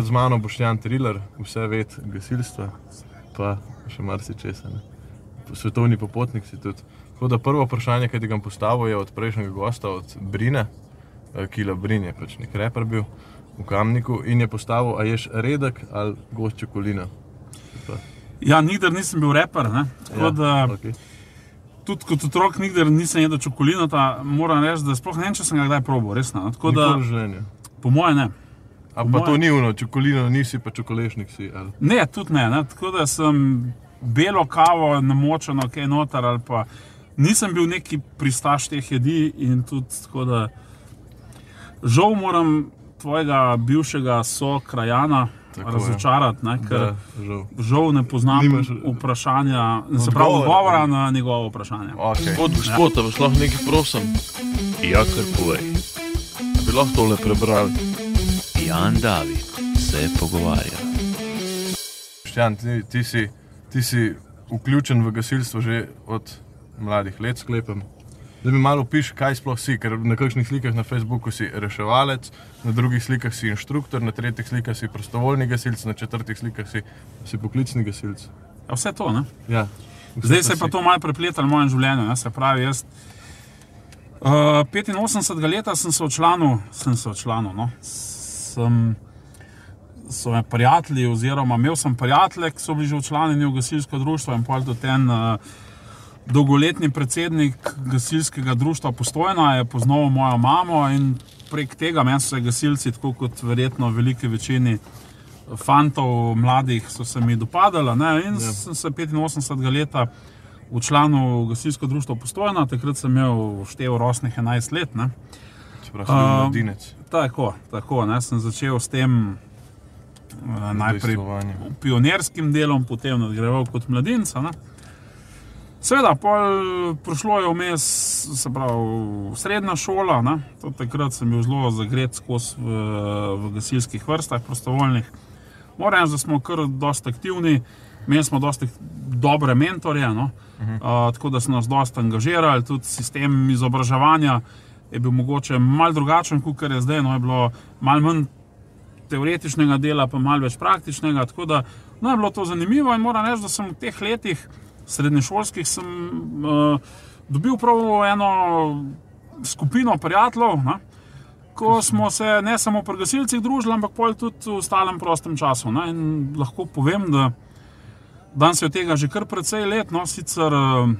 z mano Boštjan Triller, vse ved, gasilstva, pa še marsikaj. Svetovni popotnik si tudi. Tako da prvo vprašanje, ki ti ga postavil, je od prejšnjega gosta, od Brine, eh, Kila Brin je pač nek reper bil v Kamniku in je postavil, a ješ redek ali gost čokolina. Pa, Ja, nikdar nisem bil reper. Ne? Tako ja, da, okej. tudi kot otrok nikdar nisem jedel čokolinata, moram reči, da sploh ne vem, če sem ga kdaj probal, resno. no. Tako da, Nikoli življenju. po mojem, ne. A Po pa to ni uno, čokolino nisi, pa čokolešnik si. Ali. Ne, tudi ne, ne. Tako da sem belo kavo namočeno, kaj noter ali pa nisem bil neki pristaš teh jedi in tudi tako da žal moram tvojega bivšega sokrajana Tako razočarati, ne, ker Da, žal. žal ne poznam Nimaš- vprašanja, se pravi Odgovora. na njegovo vprašanje. Okay. Gospod, gospod, a vas lahko nekaj prosim? Ja, kar povej. Bi lahko tole prebrali? Jan David se pogovarja. Štjan, ti, ti, si, ti si vključen v gasilstvo že od mladih let, sklepam. Da mi malo piši, kaj sploh si, ker na kakšnih slikah na Facebooku si reševalec, na drugih slikah si inštruktor, na tretjih slikah si prostovoljni gasilc, na četrtih slikah si, si poklicni gasilc. A Vse to, ne? Ja, vse Zdaj se je si. pa to malo prepletalo v mojem življenju. Ne? Se pravi, jaz uh, 85 let sem se odčlanil, sem se odčlanil. No? Sem, so me prijatelji, oziroma imel sem prijatelje, ki so bili že včlanjeni v gasilsko društvo in pol tudi en uh, dolgoletni predsednik gasilskega društva Postojna je poznal mojo mamo in prek tega meni so se gasilci, tako kot verjetno velike večini fantov, mladih, so se mi dopadali. Ne? In Ja. sem se 85 leta včlanil v gasilsko društvo Postojna, takrat sem imel števil rosnih 11 let. Ne? Si bil Um, mladinec. Tako, tako ne? sem začel s tem uh, najprej pionirskim delom, potem nadgrajeval kot mladinca. Ne? Seveda, prišlo je vmes, se pravi, srednja šola. Takrat sem bil zelo zagret skozi v, v gasilskih vrstah, prostovoljnih. Moram reči, da smo kar dosta aktivni, imeli smo dosta dobre mentorje, no? uh, tako da so nas dosta angažirali, tudi sistem izobraževanja je bil mogoče mal drugačen, kot je zdaj. No, je bilo malo manj teoretičnega dela, pa malo več praktičnega. Tako da no, je bilo to zanimivo in moram reči, da sem v teh letih srednješolskih sem, uh, dobil prav eno skupino prijateljev. Ne? Ko smo se ne samo pri gasilcih družili, ampak tudi v ostalem prostem času. Ne? In lahko povem, da danes je od tega že kar precej let. No? Sicer eh,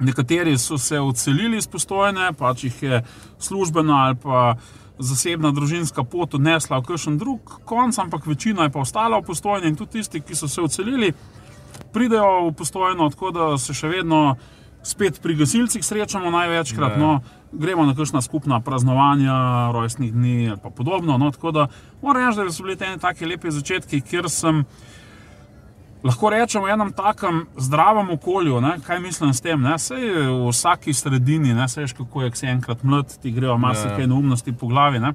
nekateri so se odselili iz postojne, pač jih je službena ali pa zasebna družinska pot odnesla v kakšen drug konc, ampak večina je pa ostala v postojni in tudi tisti, ki so se odselili, pridejo v postojno, tako da se še vedno spet pri gasilcih srečamo največkrat. Ja. No, gremo na kakšna skupna praznovanja, rojstnih dni ali podobno. No, tako da moram reči, da so bili te eni taki lepi začetki, kjer sem. Lahko rečemo enem takem zdravem okolju, ne? kaj mislim s tem. Ne? Sej v vsaki sredini, ne veš, kako je, ko si enkrat mlad, ti grejo marsikaj Ja. neumnosti po glavi. Ne?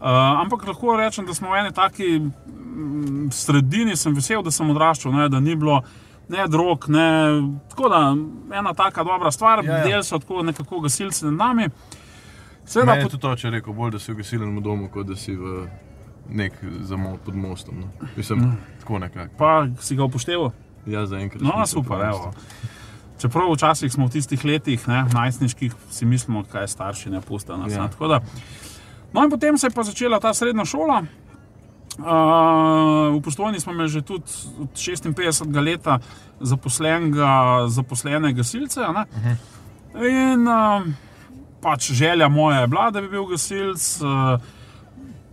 Uh, ampak lahko rečem, da smo v eni taki mm, sredini, sem vesel, da sem odraščal, ne? da ni bilo ne drog, ne. Tako da ena taka dobra stvar, Ja, ja. del so tako nekako gasilci nad nami. Seveda, tudi to, če rekel, bolj da si v gasilnem domu, kot da si v nek zamo pod mostom. No. Mislim, Mm. tako nekako. pa si ga upošteval. Ja, zaenkrat. No, nisem super, evo. Čeprav včasih smo v tistih letih, ne, najstniških, si mislimo, kaj starši ne pustijo nas. Ja. ne. No, in potem se je pa začela ta srednja šola. Uh, v postojni smo imeli že tudi od 56 leta zaposlenega, zaposlene gasilce. a ne. In uh, pač želja moja je bila, da bi bil gasilc. Uh,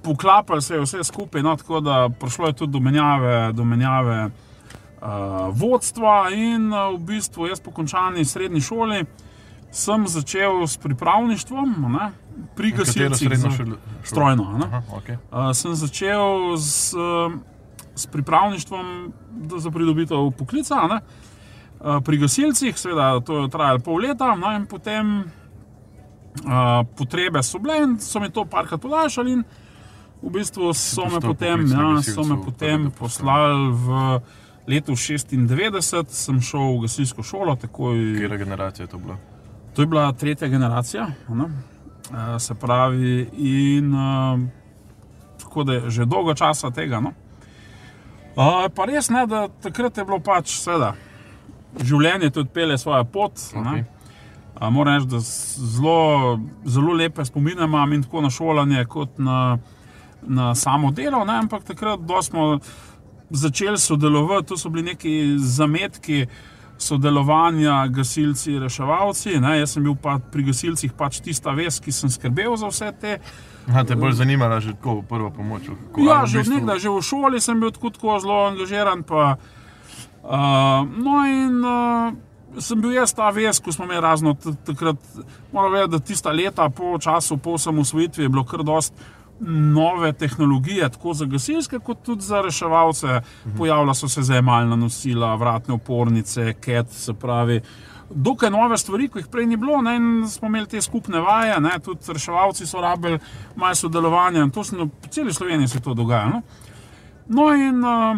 Poklapali se je vse skupaj, no, tako da prišlo je tudi do menjave, do menjave uh, vodstva. In uh, v bistvu jaz po končani srednji šoli sem začel s pripravništvom ne, pri gasilcih. šolo? Strojno. Aha, okay. Uh, sem začel s, s pripravništvom za pridobitev poklica ne, uh, pri gasilcih, seveda to je trajalo pol leta, no, in potem uh, potrebe so bile in so mi to parkrat podaljšali. in V bistvu so me potem, ja, so me potem poslali v letu 96, sem šel v gasilsko šolo. Takoj, Katera generacija je to bila? To je bila tretja generacija, ne? Se pravi, in uh, tako da je že dolgo časa tega. No. Uh, pa res ne, da takrat je bilo pač seveda. Življenje tudi pele svojo pot. Okay. Moram reči, da zelo, zelo lepe spomine imam in tako na šolanje, kot na, na samo delo. Ne? Ampak takrat, smo začeli sodelovati, to so bili neki zametki sodelovanja, gasilci, reševalci. Ne? Jaz sem bil pa pri gasilcih pač tista vez, ki sem skrbel za vse te. Aha, te bolj zanimala že tako prva pomoč. Kako, Ja, v že od bistvu- nekdaj, že v šoli sem bil tako, tako zelo angažiran. Pa, uh, no, in uh, sem bil jaz ta vez, ko smo imeli razno takrat. Moram vedeti, da tista leta po času, po osamosvojitvi, je bilo kar dost nove tehnologije, tako za gasilske, kot tudi za reševalce. Pojavila so se zemalna nosila, vratne opornice, ket, se pravi. Dokaj nove stvari, ki jih prej ni bilo, ne, in smo imeli te skupne vaje, ne, tudi reševalci so rabili malo sodelovanja, in to se na celi Sloveniji se to dogaja. No, no in uh,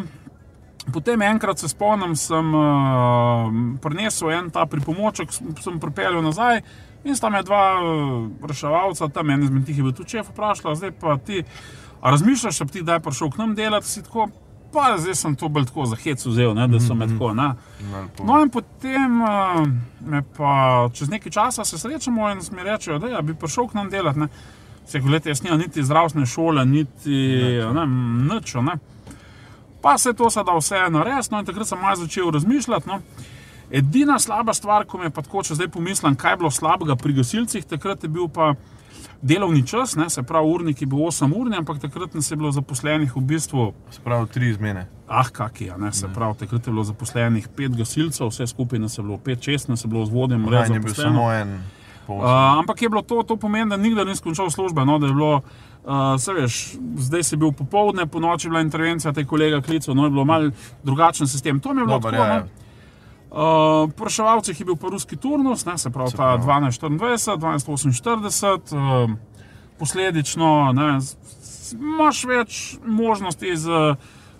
potem enkrat se spomnim, sem uh, prinesel en ta pripomoček, sem, pripeljal nazaj. In sta me dva eh, reševalca, tam en izmed njih je bil tudi šef, vprašala, zdaj pa ti, a razmišljaš, da bi ti kdaj prišel k nam delati, si tako, pa zdaj sem to bolj tako za hec vzel, ne, da so me tako. Ne. No, in potem uh, me pa čez nekaj časa se srečamo in mi rečejo, da ja, bi prišel k nam delati. Ne. Se gledaj, jaz nimam niti zdravstvene šole, niti ne, nič. Ne. Pa se to sada vse nares, no in takrat sem malo začel razmišljati. No. Edina slaba stvar, ko me pa tako, če zdaj pomislim, kaj je bilo slabega pri gasilcih, takrat je bil pa delovni čas, ne, se pravi, urnik je bil 8 ur, ampak takrat nas je bilo zaposlenih v bistvu Sprav tri izmene. Ah, kak je, ne, se pravi, takrat je bilo zaposlenih pet gasilcev, vse skupaj nas je bilo pet, šest, nas je bilo z vodjem, res in je bil samo en. Uh, ampak je bilo to, to pomeni, da nikdar nisem končal službe. No, da uh, se veš, zdaj si bil popovdne, po noči je bila intervencija, te kolega klical, no je bilo mal drugačen sistem. To mi je bilo Dobar, tako. ja, no. ja. Uh, Pri reševalcih je bil pa ruski turnus, ne, se pravi Se ta pravi. 12-24, 12-48, uh, posledično ne, imaš več možnosti, z,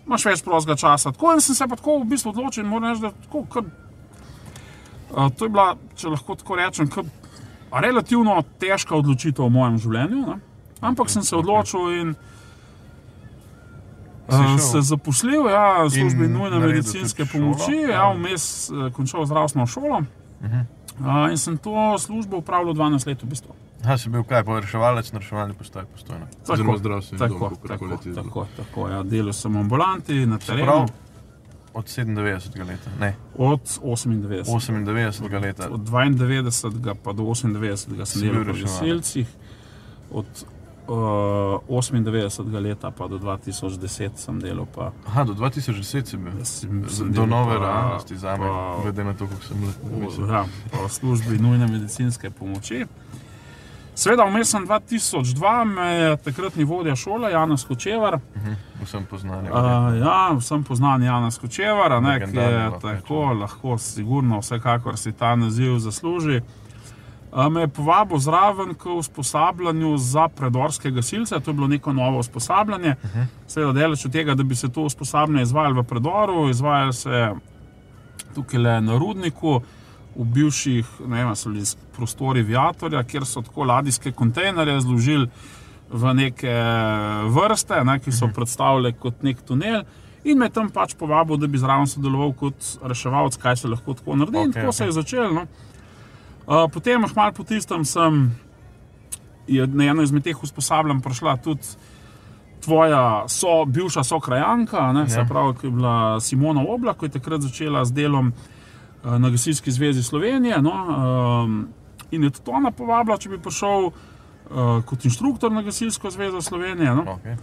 imaš več prostega časa. Tako in sem se pa tako v bistvu odločil, moram reči, da tako, kar, uh, to je bila, če lahko tako rečem, kar, relativno težka odločitev v mojem življenju. Ne. Ampak sem se odločil in Uh, se zaposlil, ja, v službi nujne medicinske tudi šolo? pomoči, ja, Ja. vmes eh, končal zdravstveno šolo. Uh -huh. Uh, in sem to službo upravljal 12 let v bistvu. Ha, si bil kaj, reševalec na reševalni postaji postojno. Oziroma zdravstveni dom, tako, kakor tako, zelo. tako, tako, ja, delal sem v ambulanti na terenu Prav od 97. leta, ne, od 98. 98. leta. Od 92. pa do 98. sem delal pri gasilcih, od uh, 98. leta pa do 2010 sem delal pa. Aha, do 2010 si bil. Sem, sem Do nove realnosti za me, glede na to, kako sem v, ja, v službi nujne medicinske pomoči. Sveda, vmes sem 2002, me je takratni vodja šole, Janus Kočevar, Vsem poznani. Uh, ja, vsem poznan Janes Kočevar, ne, ki je lahko tako, rečemo. lahko, sigurno, vsekakor si ta naziv zasluži. Uh, me je povabil zraven k usposabljanju za predorske gasilce, to je bilo neko novo usposabljanje. Uh -huh. Seveda, daleč od tega, da bi se to usposabljanje izvajalo v predoru, izvaja se tukaj le na rudniku. V bivših vem, ali so bili prostori Viatorja, kjer so tako ladijske kontejnerje zložili v neke vrste, ne, ki so predstavljale kot nek tunel. In me tam pač povabil, da bi zraven sodeloval kot reševalec, kaj se lahko tako naredi. Okay, in tako okay. se je začelo. No. Uh, potem, malo po tistem, sem na eno izmed teh usposabljanj prišla tudi tvoja so, bivša sokrajanka, ne, ja. se pravi, ki je bila Simona Oblak, ki je takrat začela z delom uh, na Gasilski zvezi Slovenije. No, um, in je tudi ona povabila, če bi prišel uh, kot inštruktor na Gasilsko zvezo Slovenije. No. Okay.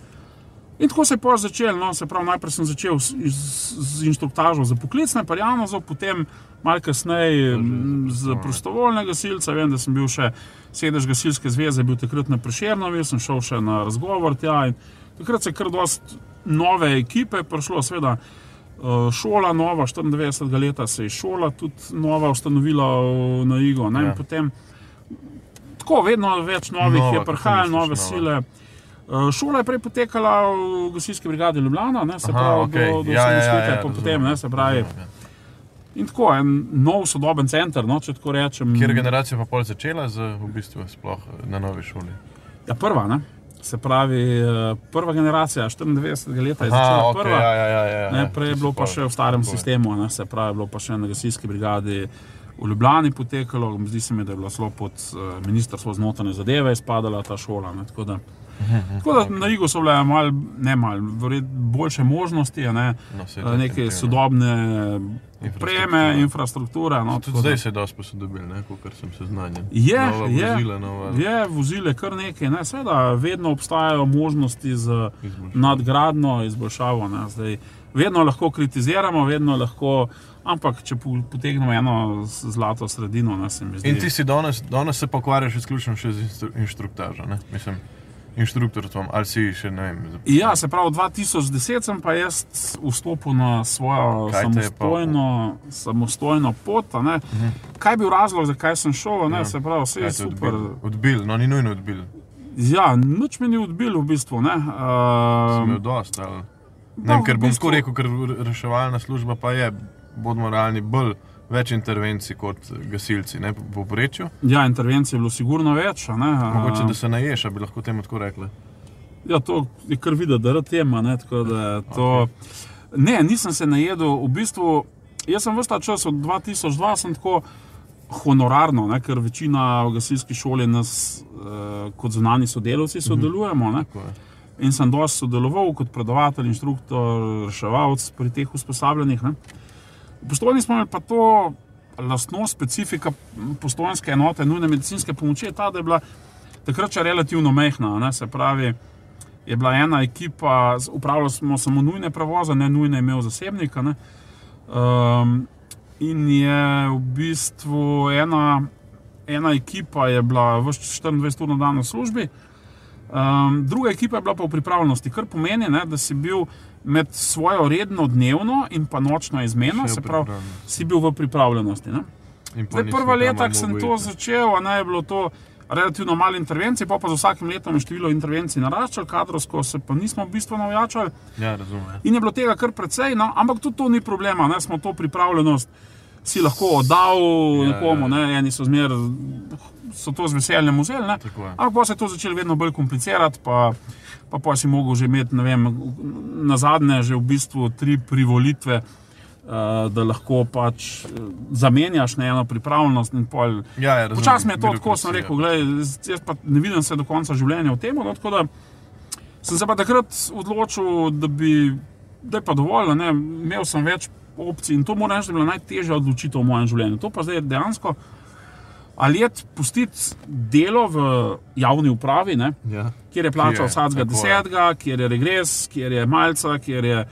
In tako se je pa začel. No, se pravi, najprej sem začel z, z, inštruktažo za poklicne parjanozov, potem malo kasneje m, za prostovoljne gasilce. Vem, da sem bil še sedež gasilske zveze, bil takrat na Prešernovi, sem šel še na razgovor tja. Takrat se je kar dost nove ekipe prišlo, seveda. eh, Šola nova, 94 leta se je šola tudi nova ustanovila na Igo. Ne, Ja. Potem tako, vedno več novih Nova, je prihajalo, nove nova? sile. Uh, Šola je prej potekala v gasilski brigadi Ljubljana, ne, se Aha, pravi, okej. do, do Ja, ja, ja, ja, razumem, potem, ne, se pravi. razumem, ja. In tako, en nov sodoben center, no, če tako rečem. Kjer generacija pa pol začela z, v bistvu sploh na novi šoli? Ja, prva, ne. Se pravi, eh, prva generacija, 94 leta je Aha, začela okay, prva. ja, ja, ja, ja, Ne, ja, prej je bilo pa še v starem Tako je. sistemu, ne, se pravi, je bilo pa še na gasilski brigadi v Ljubljani potekalo, zdi se mi, da je bila zelo pod uh, ministrstvo za notranje zadeve izpadala ta šola. Ne, tako da, tako da na Igu so bile mal, ne malo, boljše možnosti, a ne, No, eh, neke sodobne Infrastruktura. preme, infrastrukture. No, Tudi zdaj se je dosti posodobili, kot sem seznanjen. Je, nova je, vozila, nova je vozile kar nekaj. Ne? Seveda, vedno obstajajo možnosti za izboljšava. nadgradno, izboljšavo. Ne? Zdaj, vedno lahko kritiziramo, vedno lahko, ampak če po- potegnemo eno zlato sredino, ne, se mi zdi. In ti si danes, danes se pokvarjaš izključno še z inštruktažo, ne? mislim, inštruktorstvom, ali si še ne vem. zaposlen? Ja, se pravi, 2010 sem pa jaz vstopil na svojo Kaj samostojno, samostojno pot. a ne. Kaj je bil razlog, zakaj sem šel? Ne, Ja. se pravi, vse Kaj je super. Odbil? odbil, no ni nujno odbil. Ja, nič me ni odbil v bistvu. Ne. Sem Uh, imel dosti. ali- Ne no, ker v bom bistvu- tako rekel, ker reševalna služba pa je, bodimo realni, bolj več intervencij kot gasilci, ne po povprečju. Ja, intervencij je bilo sigurno več. Mogoče, da se naješ, bi lahko temu tako rekli. Ja, to je kar videti, da je tema. Ne, tako da to... ne, nisem se najedel. V bistvu, jaz sem vsta čas od 2002 sem tako honorarno, ne, ker večina v gasilski šoli nas eh, kot zunani sodelavci sodelujemo. Ne, in sem dosti sodeloval kot predavatelj, inštruktor, reševalc pri teh usposabljanjih. Ne. V postojni smo imeli pa to lastnost, specifika postojnske enote nujne medicinske pomoči, je ta, da je bila takrat še relativno mehna. Ne, se pravi, je bila ena ekipa, upravljali smo samo nujne prevoze, ne nujne imel zasebnika. Um, in je v bistvu ena, ena ekipa je bila vse 24 ur na dan v službi, um, druga ekipa je bila pa v pripravljenosti, kar pomeni, ne, da si bil med svojo redno dnevno in pa nočno izmeno, se pravi, si bil v pripravljenosti. Zdaj, prva leta, ko sem to začel, a ne je bilo to relativno malo intervencij, pa, pa z vsakim letom je število intervencij naraščalo, kadrovsko se pa nismo bistveno ojačali. Ja, razumem. In je bilo tega kar precej, no, ampak tudi to ni problema, ne, smo to pripravljenost si lahko oddal Ja, nekomu, ja. ne, eni so zmer, so to z veseljem vzeli, ampak pa se je to začelo vedno bolj komplicirati, pa, pa, pa si mogel že imeti, ne vem, na zadnje že v bistvu tri privolitve. Uh, da lahko pač eh, zamenjaš na eno pripravljenost, in pol Ja, ja, mi je to tako, sem rekel, glej, jaz pa ne vidim se do konca življenja v tem. No, tako da sem se pa takrat odločil, da bi, da je pa dovolj, ne, imel sem več opcij in to moram reči, da je bila najtežja odločitev v mojem življenju. To pa zdaj dejansko, ali je pustiti delo v javni upravi, ne, Ja. kjer je plača Ki je, vsakega desetega, kjer je regres, kjer je malca, kjer je.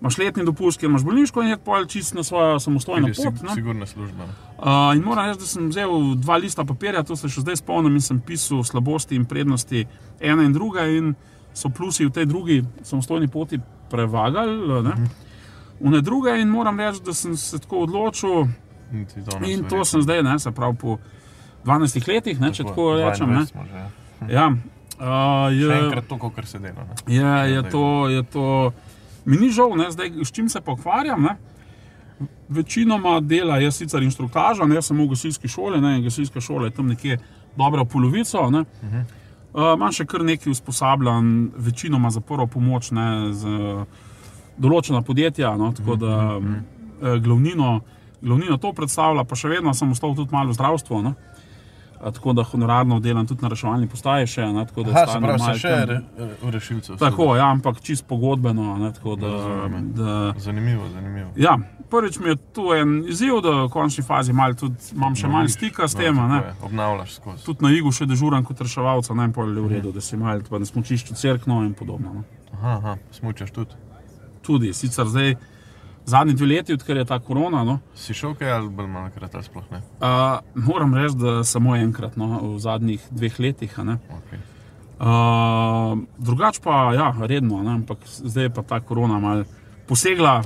Imaš letni dopust, kjer imaš bolniško in je pol čist na svojo samostojno pot. sig- ne. Sigurna služba. Uh, in moram reči, da sem vzel dva lista papirja, to se še zdaj spomnim in sem pisal slabosti in prednosti ene in druge, in so plusi v tej drugi samostojni poti prevagali. Ne? V ne druge, in moram reči, da sem se tako odločil, In, to sem zdaj, ne, se pravi po 12 letih, ne, če tako rečem. Ne? 22 smo že, ja. Ja, uh, Še je, enkrat to, kar se dela. ne. je, je, zdaj. to, je to, mi ni žal, ne, zdaj, s čim se pa ukvarjam. Ne? Večinoma dela je sicer inštruktaža, ne samo v gasilski šoli, ne, gasilska šola je tam nekje dobro polovico. Ne. Uh, imam še kar nekaj usposabljanj, večinoma za prvo pomoč, ne, z določena podjetja, no, tako da eh, glavnino, glavnino to predstavlja, pa še vedno sem ostal tudi malo v zdravstvu. Ne. A, Tako da honorarno delam tudi na reševalni postaji, še, ne, tako da Aha, se pravi, se še tam. re, v rešilcev. Tako, ja, ampak čist pogodbeno. Ne, tako da, Razumem. da, Zanimivo, zanimivo. ja, prvič mi je to en izziv, da v končni fazi mal tudi, imam še malo vidiš, stika s no, tem. Ne. Obnavljaš skozi. Tudi na Igu še dežuram kot reševalca, ne pa je v redu, da si mal pa na smočišču crkno in podobno. No. Aha, aha, smučaš tudi. Tudi, sicer zdaj zadnji dve leti, odkar je ta korona. No, Si šel kaj ali bolj malokrat ali sploh ne? uh, moram reči, da samo enkrat no, v zadnjih dveh letih. Okay. Uh, drugač pa, ja, redno, ne, ampak zdaj je pa ta korona mal posegla,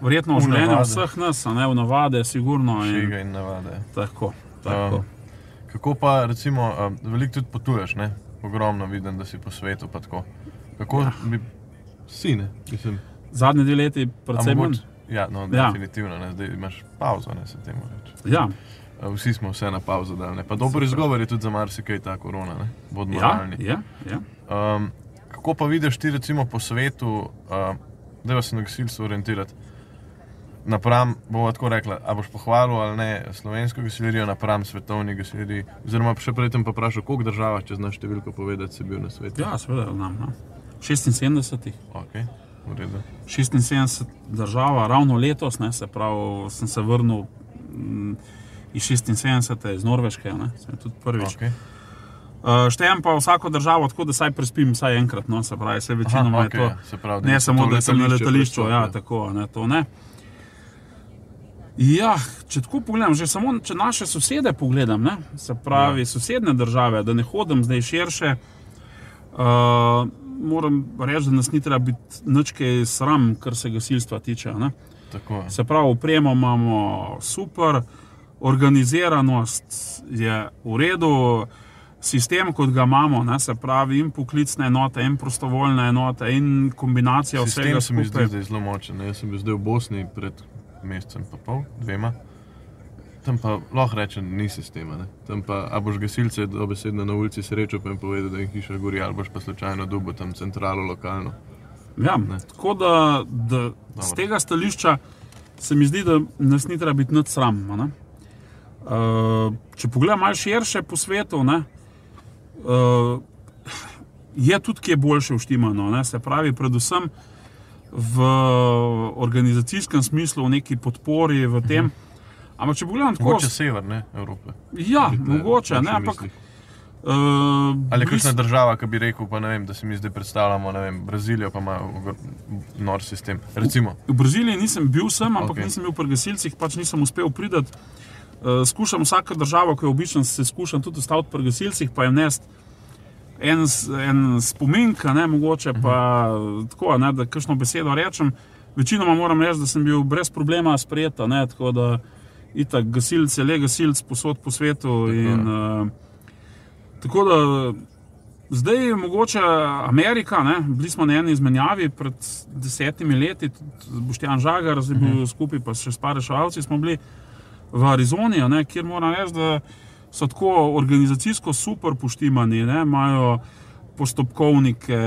verjetno v navade. vseh nas, ne v navade, sigurno. In, in navade. tako, tako. Um, Kako pa, recimo, um, veliko tudi potuješ, ne? ogromno vidim, da si po svetu. Kako ja. bi si, ne? Mislim, Zadnje dve leti, predvsem manj. Ja, no, Ja. definitivno, ne? zdaj imaš pauzo, ne se temu reče. Ja, Uh, Vsi smo vse na pauzo dali. ne. Pa dober izgovor je tudi za marsikaj ta korona, ne? bodimo ja, realni. ja, ja. Um, kako pa vidiš ti, recimo, po svetu, uh, da se na gasilstvo orientirati? Napram, bomo tako rekli, a boš pohvalil ali ne slovensko gasilerijo, napram svetovni gasilerijo. Oziroma, še predtem pa vprašal, koliko država, če znaš številko povedati, si bil na svetu. Ja, seveda, znam. No. 76. Okay, v redu. 76 država, ravno letos, ne, se pravi, sem se vrnil mm, iz 76. iz Norveške, ne, sem tudi prvič. Okay. Uh, štejem pa vsako državo tako, da saj prespim vsaj enkrat, no, se pravi, se večinoma Aha, je to. okej, se pravi, ne samo, da sem na letališču, prestopil. ja, tako, ne, to ne. Ja, če tako pogledam, že samo če naše sosede pogledam, ne, se pravi, ja. sosedne države, da ne hodim zdaj širše, uh, moram reči, da nas ni treba biti ničkaj sram, kar se gasilstva tiče. Se pravi, upremo imamo super, organiziranost je v redu, sistem, kot ga imamo, ne, se pravi, in poklicne enote, in prostovoljne enote, in kombinacija vsega Sistem se mi zdi, da je zelo močen. ne. Jaz sem bil zdaj v Bosni pred mesecem, pa pol, dvema. Tam pa lahko rečem, da ni sistema. Ne. Tam pa, a boš gasilce dobesedno na ulici srečal, pa jim povedal, da jim hiša gori, ali boš pa slučajno dubo tam centralo lokalno. Ja, Ne. tako da, da z tega stališča se mi zdi, da nas ni treba biti nad sram. Uh, če pogledam malo širše po svetu, ne, uh, je tudi kje boljše uštimano. Ne, se pravi, predvsem v organizacijskem smislu, v neki podpori, v tem. Ampak če pogledam tako, Mogoče sever, ne Evrope. ja, Vidite, mogoče, ne, ampak. mislih. Uh, Ali je bist- kakšna država, ki bi rekel, pa vem, da si mi zdaj predstavljamo, ne vem, Brazilijo, pa ima nor sistem. Recimo, V Braziliji nisem bil, sem, ampak okay. nisem bil pri gasilcih, pač nisem uspel priti. Uh, skušam vsako državo, ki je običajno, se skušam tudi ustaviti pri gasilcih, pa jim nest en, en spomin, ne mogoče pa uh, tako, ne, da kakšno besedo rečem. Večinoma moram reči, da sem bil brez problema sprejeta, ne, tako da itak gasilce, le gasilc posod po svetu. In, uh, tako da Zdaj je mogoče Amerika, ne? bili smo na eni izmenjavi pred desetimi leti, Boštjan Žagar, zdaj bil uh -huh. skupaj, pa še s par reševalci smo bili v Arizoni, ne? kjer moram reči, da so tako organizacijsko super poštimani, ne? imajo postopkovnike,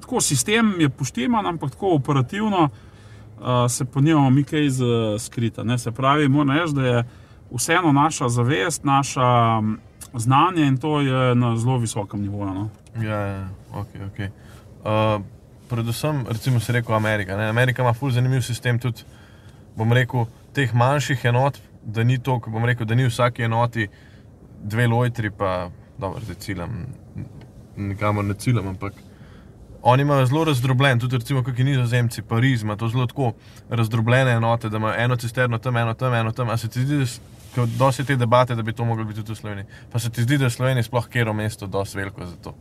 tako sistem je poštiman, ampak tako operativno se pa nimamo mi kaj z- skrita. Ne? Se pravi, moram reči, da je vseeno naša zavest, naša znanje in to je na zelo visokem nivoju. No? Ja, ja, ok. okay. Uh, predvsem, recimo, se rekel Amerika. Ne? Amerika ima ful zanimiv sistem, tudi, bom rekel, teh manjših enot, da ni to, bom rekel, da ni v vsaki enoti dve lojtri, pa dobro, zdaj ciljam, nikamor ne ciljam, ampak oni imajo zelo razdrobljen, tudi recimo, kakšni nizozemci, Pariz ima to zelo tako razdrobljene enote, da imajo eno cisterno tam, eno tam, eno tam. A se ti zdi, da s- ko dosti te debate, da bi to moglo biti tudi v Sloveniji. Pa se ti zdi, da je Slovenija sploh kero mesto dosti veliko za to.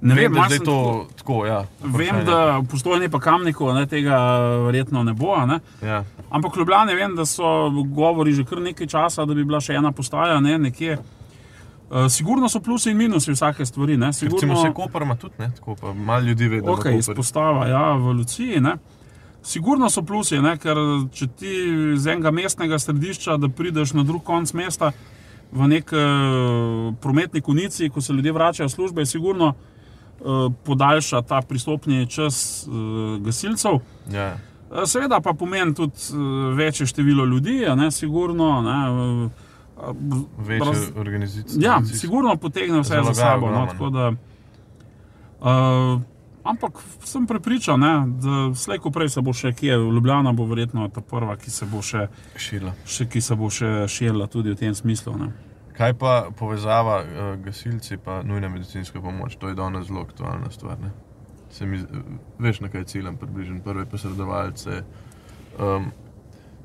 Ne vem, da malo je to tako- tako. Ja, Vem, da v postojni pa kamniku ne, tega verjetno ne bo. Ne? Ja, Ampak Ljubljane vem, da so govori že kar nekaj časa, da bi bila še ena postaja ne, nekje. Uh, sigurno so plusi in minusi vsake stvari. Ne? recimo se Koper ima tudi, ne, tako pa malo ljudi ve, da Ok, ima Koper. izpostava ja, v Luciji. Ne? Sigurno so plusi, ne? ker če ti iz enega mestnega središča, da prideš na drug konec mesta v nek uh, prometni konici, ko se ljudje vračajo v službe, je sigurno uh, podaljša ta pristopni čas uh, gasilcev. Ja, Eh, Seveda pa pomeni tudi uh, večje število ljudi, ne sigurno. Ne, uh, večje raz- organizacije. Ja, sigurno potegne vse za Zalogaja sabo. No, tako da, uh, ampak sem prepričan, ne, da slej ko prej se bo še kje, Ljubljana bo verjetno ta prva, ki se bo še, Šila. še, ki se bo še širila tudi v tem smislu. Ne. Kaj pa povezava uh, gasilci in nujna medicinska pomoč? To je danes zelo aktualna stvar. Ne? Se Mi, veš, na kaj ciljam, približno prve posredovalce. Um,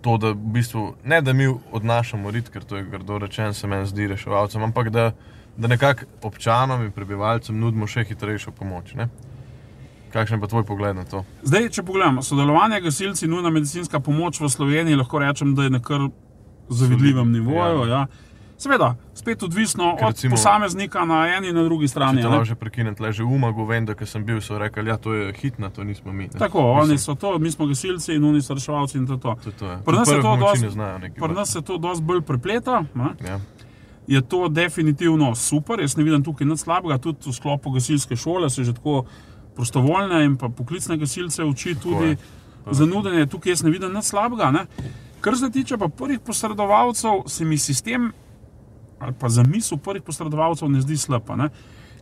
to, da v bistvu ne da mi odnašamo rit, ker to je grdo rečeno, se meni zdi reševalcem, ampak da, da nekako občanom in prebivalcem nudimo še hitrejšo pomoč. Ne? Kakšen pa tvoj pogled na to? Zdaj, če pogledamo, sodelovanje gasilci, nujna medicinska pomoč v Sloveniji, lahko rečem, da je na kar zavidljivem nivoju. Ja. Seveda, spet odvisno Ker od recimo- posameznika na eni in na drugi Če strani. ne. lahko že prekinem, tle že umagu, vem, da sem bil, so rekli, da ja, to je hitna, to nismo mi. ne. Tako, Mislim, oni so to, mi smo gasilci in oni so reševalci in to. to. To, to je. Pri nas. Pri nas se to dosti bolj prepleta. Ne? Ja. je to definitivno super. Jaz ne vidim tukaj nič slabega, tudi v sklopu gasilske šole se že tako prostovoljne in poklicne gasilce uči tudi je. za nudenje. Tukaj jaz ne vidim nič slabega. Ne. Kar se tiče pa prvih posredovalcev, se mi sistem ali pa zamisel prvih posredovalcev ne zdi slaba. Ne.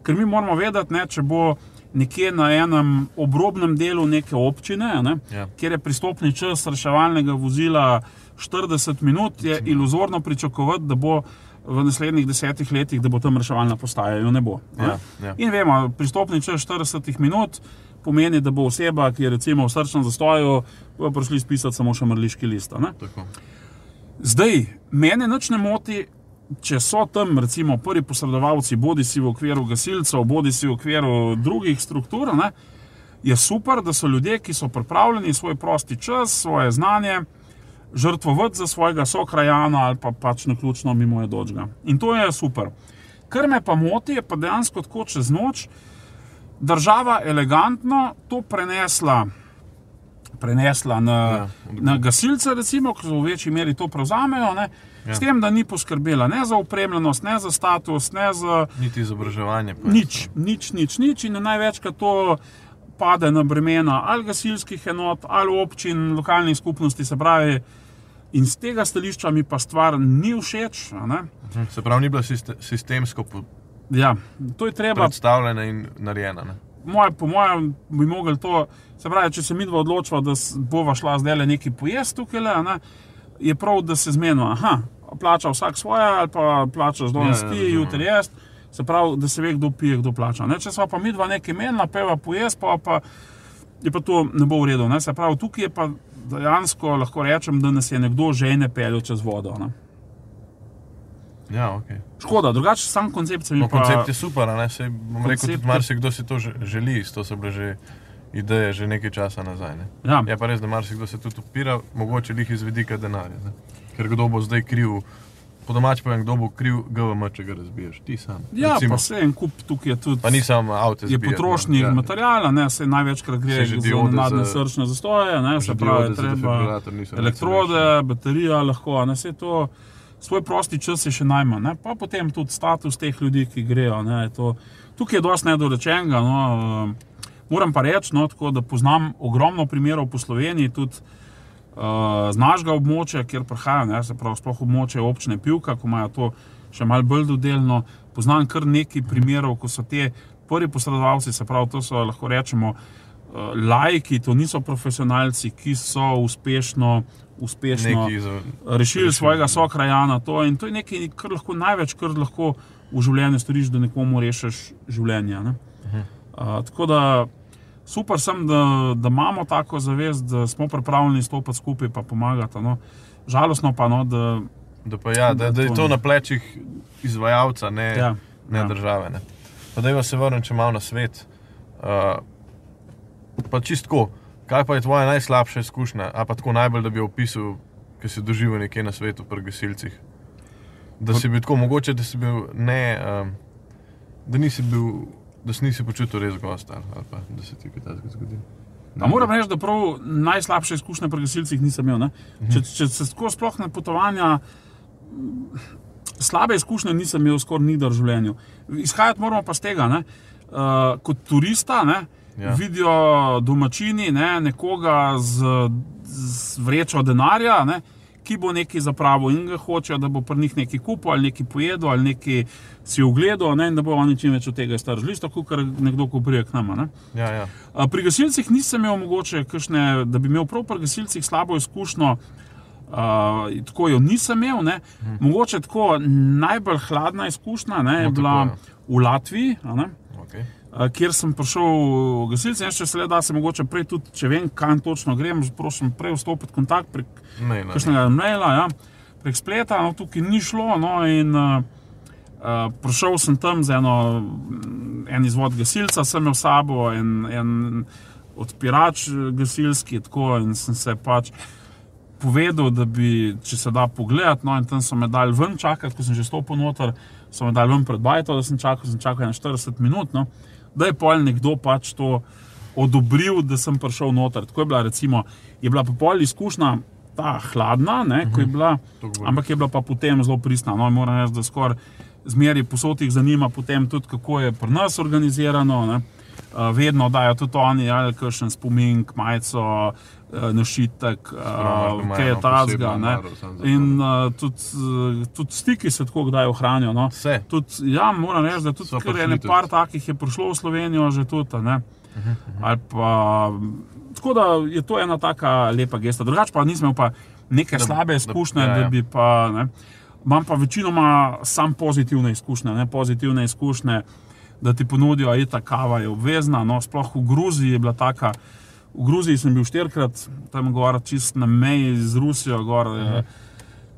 Ker mi moramo vedeti, ne, če bo nekje na enem obrobnem delu neke občine, ne, Ja. kjer je pristopni čas reševalnega vozila 40 minut, je iluzorno pričakovati, da bo v naslednjih desetih letih, da bo tam reševalna postaja, jo ne bo. Ne. Ja, ja. In vemo, pristopni čas 40 minut pomeni, da bo oseba, ki je recimo v srčnem zastoju, bo prišli spisati samo še mrliški list. Zdaj, mene nič ne moti, če so tam recimo prvi posredovalci, bodi si v okviru gasilcev, bodi si v okviru drugih struktur. Ne, je super, da so ljudje, ki so pripravljeni svoj prosti čas, svoje znanje žrtvovati za svojega sokrajana ali pa pač na ključno mimo je dočga. In to je super. Kar me pa moti, je pa dejansko tako čez noč država elegantno to prenesla. Prenesla na, Ja, na gasilce, recimo, ki v večji meri to prevzamejo, ne, ja. Ja. s tem, da ni poskrbela ne za opremljenost, ne za status, ne za Niti izobraževanje. pa nič, nič, nič, nič. In največkrat to pade na bremena ali gasilskih enot, ali občin, lokalnih skupnosti. Se pravi, in z tega stališča mi pa stvar ni všeč. Mhm. Se pravi, ni bila siste- sistemsko Ja, treba predstavljena in narejena. Ne? moje, po mojem, bi mogli to, se pravi, če se mi dva odločiva, da bova šla zdaj le neki pojest tukaj, le, ne, je prav, da se zmenijo. Plača vsak svoje, ali pa plačaš danes Ja, ja, ti, razumem. jutri jaz. Se pravi, da se ve, kdo pije, kdo plača. Ne? Če smo pa mi dva nekaj menila, peva pojest, pa, pa je pa to ne bo v redu. Ne? Se pravi, tukaj je pa dejansko lahko rečem, da nas je nekdo že ene peljal čez vodo. Ne? Ja, ok. Škoda, drugače sam koncept se mi No, pa. koncept je super, ne se bom rekel, Koncept tudi je- marsikdo si to že- želi, to so bile že ideje že nekaj časa nazaj. Ne? Ja. Je pa res, da marsikdo se tudi upira, mogoče jih iz vidika denarja. Ne? Ker kdo bo zdaj kriv, po domač povem, kdo bo kriv GVM, če ga razbiješ, ti sam. Ja, recimo. pa se en kup tukaj je tudi. pa ni samo avto. je potrošni ja. material, ne, se največkrat gre Se za nadne srčne zastoje, ne, se pravi, treba elektrode, baterija, lahko, ne vse to. Svoj prosti čas je še najmanj, ne. pa potem tudi status teh ljudi, ki grejo. Ne, to, tukaj je dosti nedorečenega. No, moram pa reči, no, tako, da poznam ogromno primerov po Sloveniji, tudi z našega območja, kjer prihajam, ne, se pravi, sploh območje občine Pivka, ko imajo to še malo bolj dodeljeno. Poznam kar nekaj primerov, ko so te prvi posredovalci, se pravi, to so lahko rečemo uh, laiki, to niso profesionalci, ki so uspešno, uspešno za, rešili rešili, svojega ja. sokrajana. To, in to je nekaj, kar lahko največ, kar lahko v življenju storiš, da nekomu rešiš življenje. Ne? Uh, tako da super sem, da, da imamo tako zavest, da smo pripravljeni stopiti skupaj in pomagati. No. Žalostno pa, no, da da, pa ja, da, Da da je to to ne. na plečih izvajalca, ne, Ja, ne ja. države. Ne. Pa da se vrnem če malo na svet. Uh, pa čistko, kaj pa je tvoja najslabša izkušnja, a pa tako najbolj, da bi opisal, ki si doživel nekje na svetu pri gasilcih. Da si bil tako, mogoče da si bil ne, um, da nisi bil, da si nisi počutil res gost ali, ali pa da se ti kaj takega zgodi. A moram reči, da prav najslabše izkušnje pri gasilcih nisem imel. ne. Če, če se tako sploh na potovanja, slabe izkušnje nisem imel skoraj nikdar v življenju. Izhajati moramo pa z tega, ne. Uh, kot turista ne, ja. vidijo domačini ne, nekoga z, z vrečo denarja, ne, ki bo nekaj zapravil in ga hočejo, da bo pri njih nekaj kupil ali nekaj pojedel ali nekaj si ogledal ne, in da bo oni čim več od tega stržili, tako kot nekdo, ko prije k nama. Ne. Ja, ja. A Pri gasilcih nisem imel mogoče, kakšne, da bi imel prav pri gasilcih slabo izkušnjo. Uh, tako jo nisem imel. Ne. Mogoče tako najbolj hladna izkušnja ne, je No, tako, bila ja. v Latviji, ne, Okay. Kjer sem prišel v gasilce. Jaz, če se le da, se mogoče prej tudi, če vem, kam točno grem, prosim, prej vstopiti v kontakt prek Ne, ne. kakšnega maila, ja, prek spleta, no, tukaj ni šlo. No, in, uh, uh, prišel sem tam z eno, mm, en izvod gasilca, sem imel sabo en, en odpirač eh, gasilski, tako in sem se pač povedal, da bi, če se da pogledati, no, in tam so me dali ven čakati, ko sem že stopil noter, so me dali ven pred bajto, da sem čakal, sem čakal na 40 minut, no, da je pol nekdo pač to odobril, da sem prišel noter. Tako je bila, recimo, je bila pa pol izkušnja ta hladna, ne, ko je bila, Toliko bolj. ampak je bila pa potem zelo pristna. No, moram reči, da skoraj zmeri posod jih zanima, potem tudi kako je pri nas organizirano. Ne. Uh, vedno dajo tudi oni, ali kakšen spomin, majico, uh, našitek, uh, imajo kaj je samo za to, In uh, tudi, uh, tudi stiki se tako kdaj ohranijo. No. Tudi, ja, moram reči, da tudi kar tudi. par takih je prišlo v Slovenijo že tudi. Ne? Ali Pa, tako da je to ena taka lepa gesta. Drugače pa nisem imel pa neke Da- slabe da- izkušnje, ja, da, ja. bi pa. Ne? Imam pa večinoma sam pozitivne izkušnje, ne pozitivne izkušnje, da ti ponudijo, da je ta kava je obvezna. No, sploh v Gruziji je bila taka. V Gruziji sem bil štirikrat, tam gor, čist na meji z Rusijo, gor, uh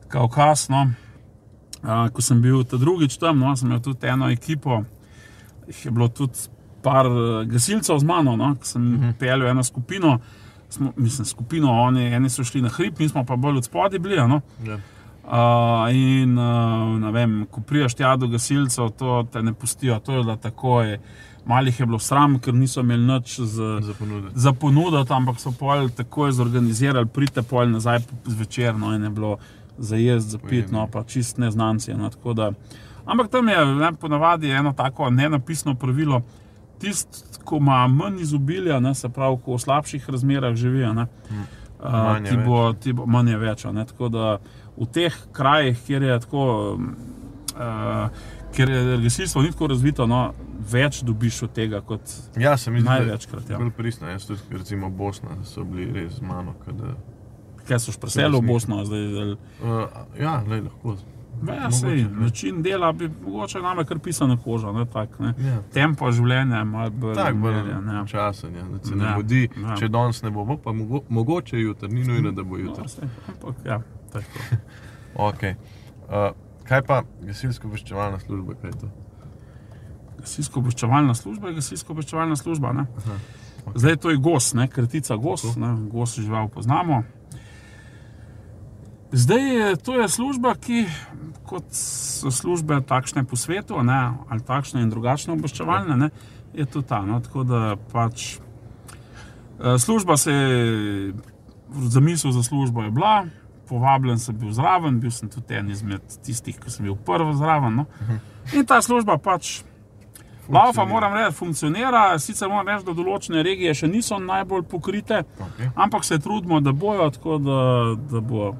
Kaukaz. No. Uh, ko sem bil ta drugič tam, no, sem imel tudi eno ekipo, jih je bilo tudi par eh, gasilcev z mano, no, ko sem uh -huh. peljal eno skupino. Smo, mislim, skupino, oni, eni so šli na hrib, mi smo pa bolj od spodaj bili. a No. Ja. Uh, in uh, ne vem, ko priješ tja do gasilcev, to te ne pustijo, to je da takoj. Malih je bilo sram, ker niso imeli nič z, Za ponuditi. za ponuditi, ampak so pol takoj zorganizirali, pridite pol nazaj zvečer, no in je bilo za jesti, za pit, no pa čist neznanci. No, tako da. ampak tam je ne, ponavadi eno tako nenapisno pravilo. Tisti, ko ima manj izobilja, ne, se pravi, ko v slabših razmerah živijo, ne, uh, Manj je ti, bo, ti bo manj je več. Ne, tako da v teh krajih, kjer je tako. Uh, Ker je gasilstvo ni tako razvito, no, več dobiš od tega kot Ja, se mi zdi, največkrat. Ja. pristno. Jaz tudi, recimo Bosna, so bili res z mano. Kada, Kaj so preselili v Bosno, zdaj ali uh, ja, lej, lahko. Ja, sej, način dela bi mogoče nam je kar pisana koža. Ne, tak, ne. Ja. Tempo življenja Tako ja. časen, ja, da se ne Ja, mudi. ja. Če danes ne bo, bo pa mogo, mogoče jutri, ni nujno, da bo jutri. No, sej, ampak, ja. Okay. Uh, kaj pa gasilsko obveščevalna služba? Gasilsko obveščevalna služba je gasilsko obveščevalna služba. Okay. Zdaj to je gos, ne, kratica gos, ne, gos žival poznamo. Zdaj je to je služba, ki kot so službe takšne po svetu, ne, ali takšne in drugačne obveščevalne, ne, je to ta. No, tako da pač eh, služba se je, zamisel za službo je bila, povabljen sem bil zraven, bil sem tudi en izmed tistih, ki sem bil prvi zraven. No. In ta služba pač. Laufa, moram reči, funkcionira, sicer moram reči, da določene regije še niso najbolj pokrite, Okay. ampak se trudimo, da bojo, tako da, da bo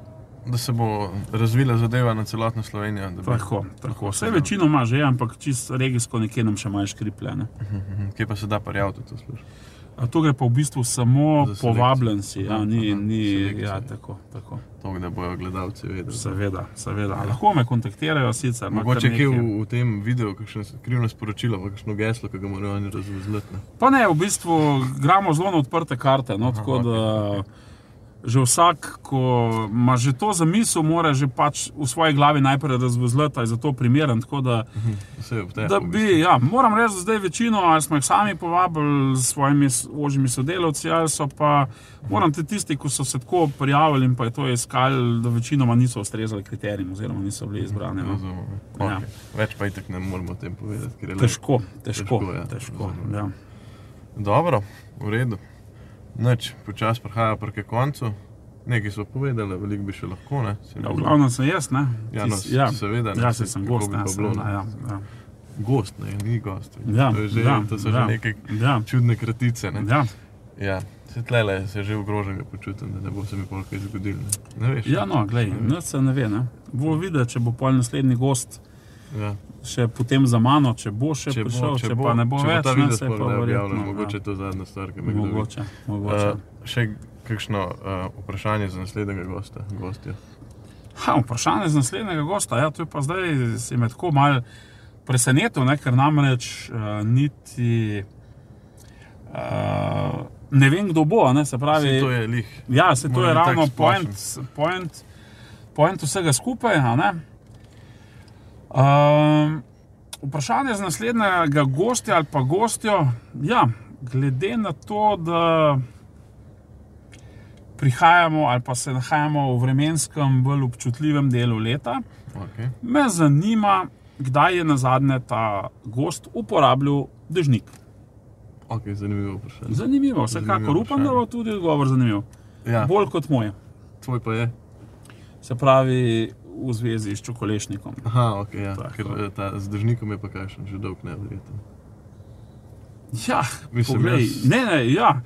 Da se bo razvila zadeva na celotno Slovenijo. bi- tako. tako. Vse večino ima že, ampak čisto regijsko nekje nam še malo škripljene. Mhm, Kje pa se da prijaviti to službo? To gre pa v bistvu samo povabljen si, ja, ni, Aha, ni selekcija. ja, tako. tako. To, da bojo gledalci vedeli. Seveda, seveda. Lahko me kontaktirajo sicer. ima Mogoče nekaj. v, v tem videu, kakšno skrivno sporočilo, kakšno geslo, ki ga morajo oni ne? Pa ne, v bistvu gremo zelo na odprte karte. No, Aha, tako da že vsak, ko ima že to za misel, mora že pač v svoji glavi najprej razvozlati, da je za to primeren. Da, v tem. da bi, ja, moram reči, da zdaj večino, ali smo jih sami povabili s svojimi ožjimi sodelavci, ali so pa, moram te tisti, ki so se tako prijavili in pa je to iskali, da večinoma niso ustrezali kriterijem, oziroma niso bili izbrani. No. Ja. Ja. Okay. Več pa itek ne moramo o tem povedati. Težko, težko. Težko, ja. težko, ja. Dobro, v redu. Noč, počasi prihaja proti koncu. Nekaj smo povedali, veliko bi še lahko. Ne, Se mi Ja, glavnem sem jaz, ne? Ja, Tis- no, ja. seveda, ne, Ja, se sem gost, ne, bilo, ne. ja, ja. Gost, ne, ni gost. Ja, to, je že, ja, to so ja, že neke Ja, čudne kratice. Ne. ja. Ja, se tlele se že ogrožen počutim, da ne bo se mi pol kaj zgodilo. Ne, ne veš. ja no, glej, nič se ne ve. Ne? Bo videti, če bo pol naslednji gost Ja. še potem za mano, če bo še Če, prišel, bo, če, pa ne bo če več, bo ne, se pa verjetno. mogoče je ja. to zadnja stvar, ki me vidi. Mogoče, mogoče. Uh, še kakšno uh, vprašanje za naslednjega gosta? Gostja. Ha, vprašanje za naslednjega gosta. Ja, to je pa zdaj se me tako mal presenetil, ne, ker namreč uh, niti uh, ne vem, kdo bo. Ne, se pravi, Saj to je lih. Ja, se to je ravno point, point, point vsega skupaj. Um, vprašanje za naslednjega gostja ali pa gostjo. Ja, glede na to, da prihajamo ali pa se nahajamo v vremenskem bolj občutljivem delu leta, Okay. me zanima, kdaj je na zadnje ta gost uporabljal dežnik. Okay, zanimivo vprašanje. Zanimivo, vsekakor upam, da bo tudi odgovor zanimiv. Ja, Bolj kot moj. tvoj pa je. Se pravi, v zvezi s čokolešnikom. Aha, ok, ja. Tako. ker eh, ta z držnikom je pa kakšen, že dolg nevreten. Ja, Mislim, poglej, jaz- ne, ne, ja.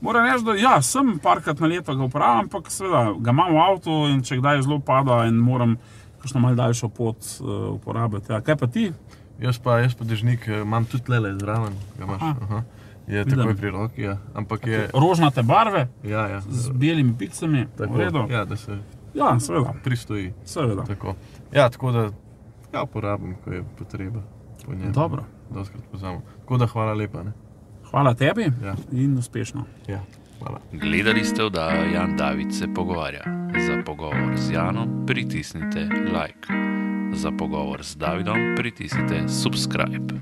Moram reči, da ja, sem parkrat na leto ga uporabljam, ampak seveda ga imam v avtu in če kdaj zelo pada in moram kakšno malo daljšo pot uh, uporabljati. Ja. Kaj pa ti? Jaz pa, jaz pa dežnik eh, imam tudi lele zraven, ga imaš. Aha. Aha. Je Vidim. takoj pri roki, ja. ampak je. Rožnate barve Ja, ja. z belimi picami, v redu. ja, da se Ja, seveda, pristoji. seveda. Tako. Ja, tako da ga uporabim, ko je potreba po njem. Dobro. Doskrat pozamem. Tako da hvala lepa. Ne? Hvala tebi Ja. in uspešno. Ja, hvala. Gledali ste oddajo Jan David se pogovarja. Za pogovor z Janom pritisnite like. Za pogovor z Davidom pritisnite subscribe.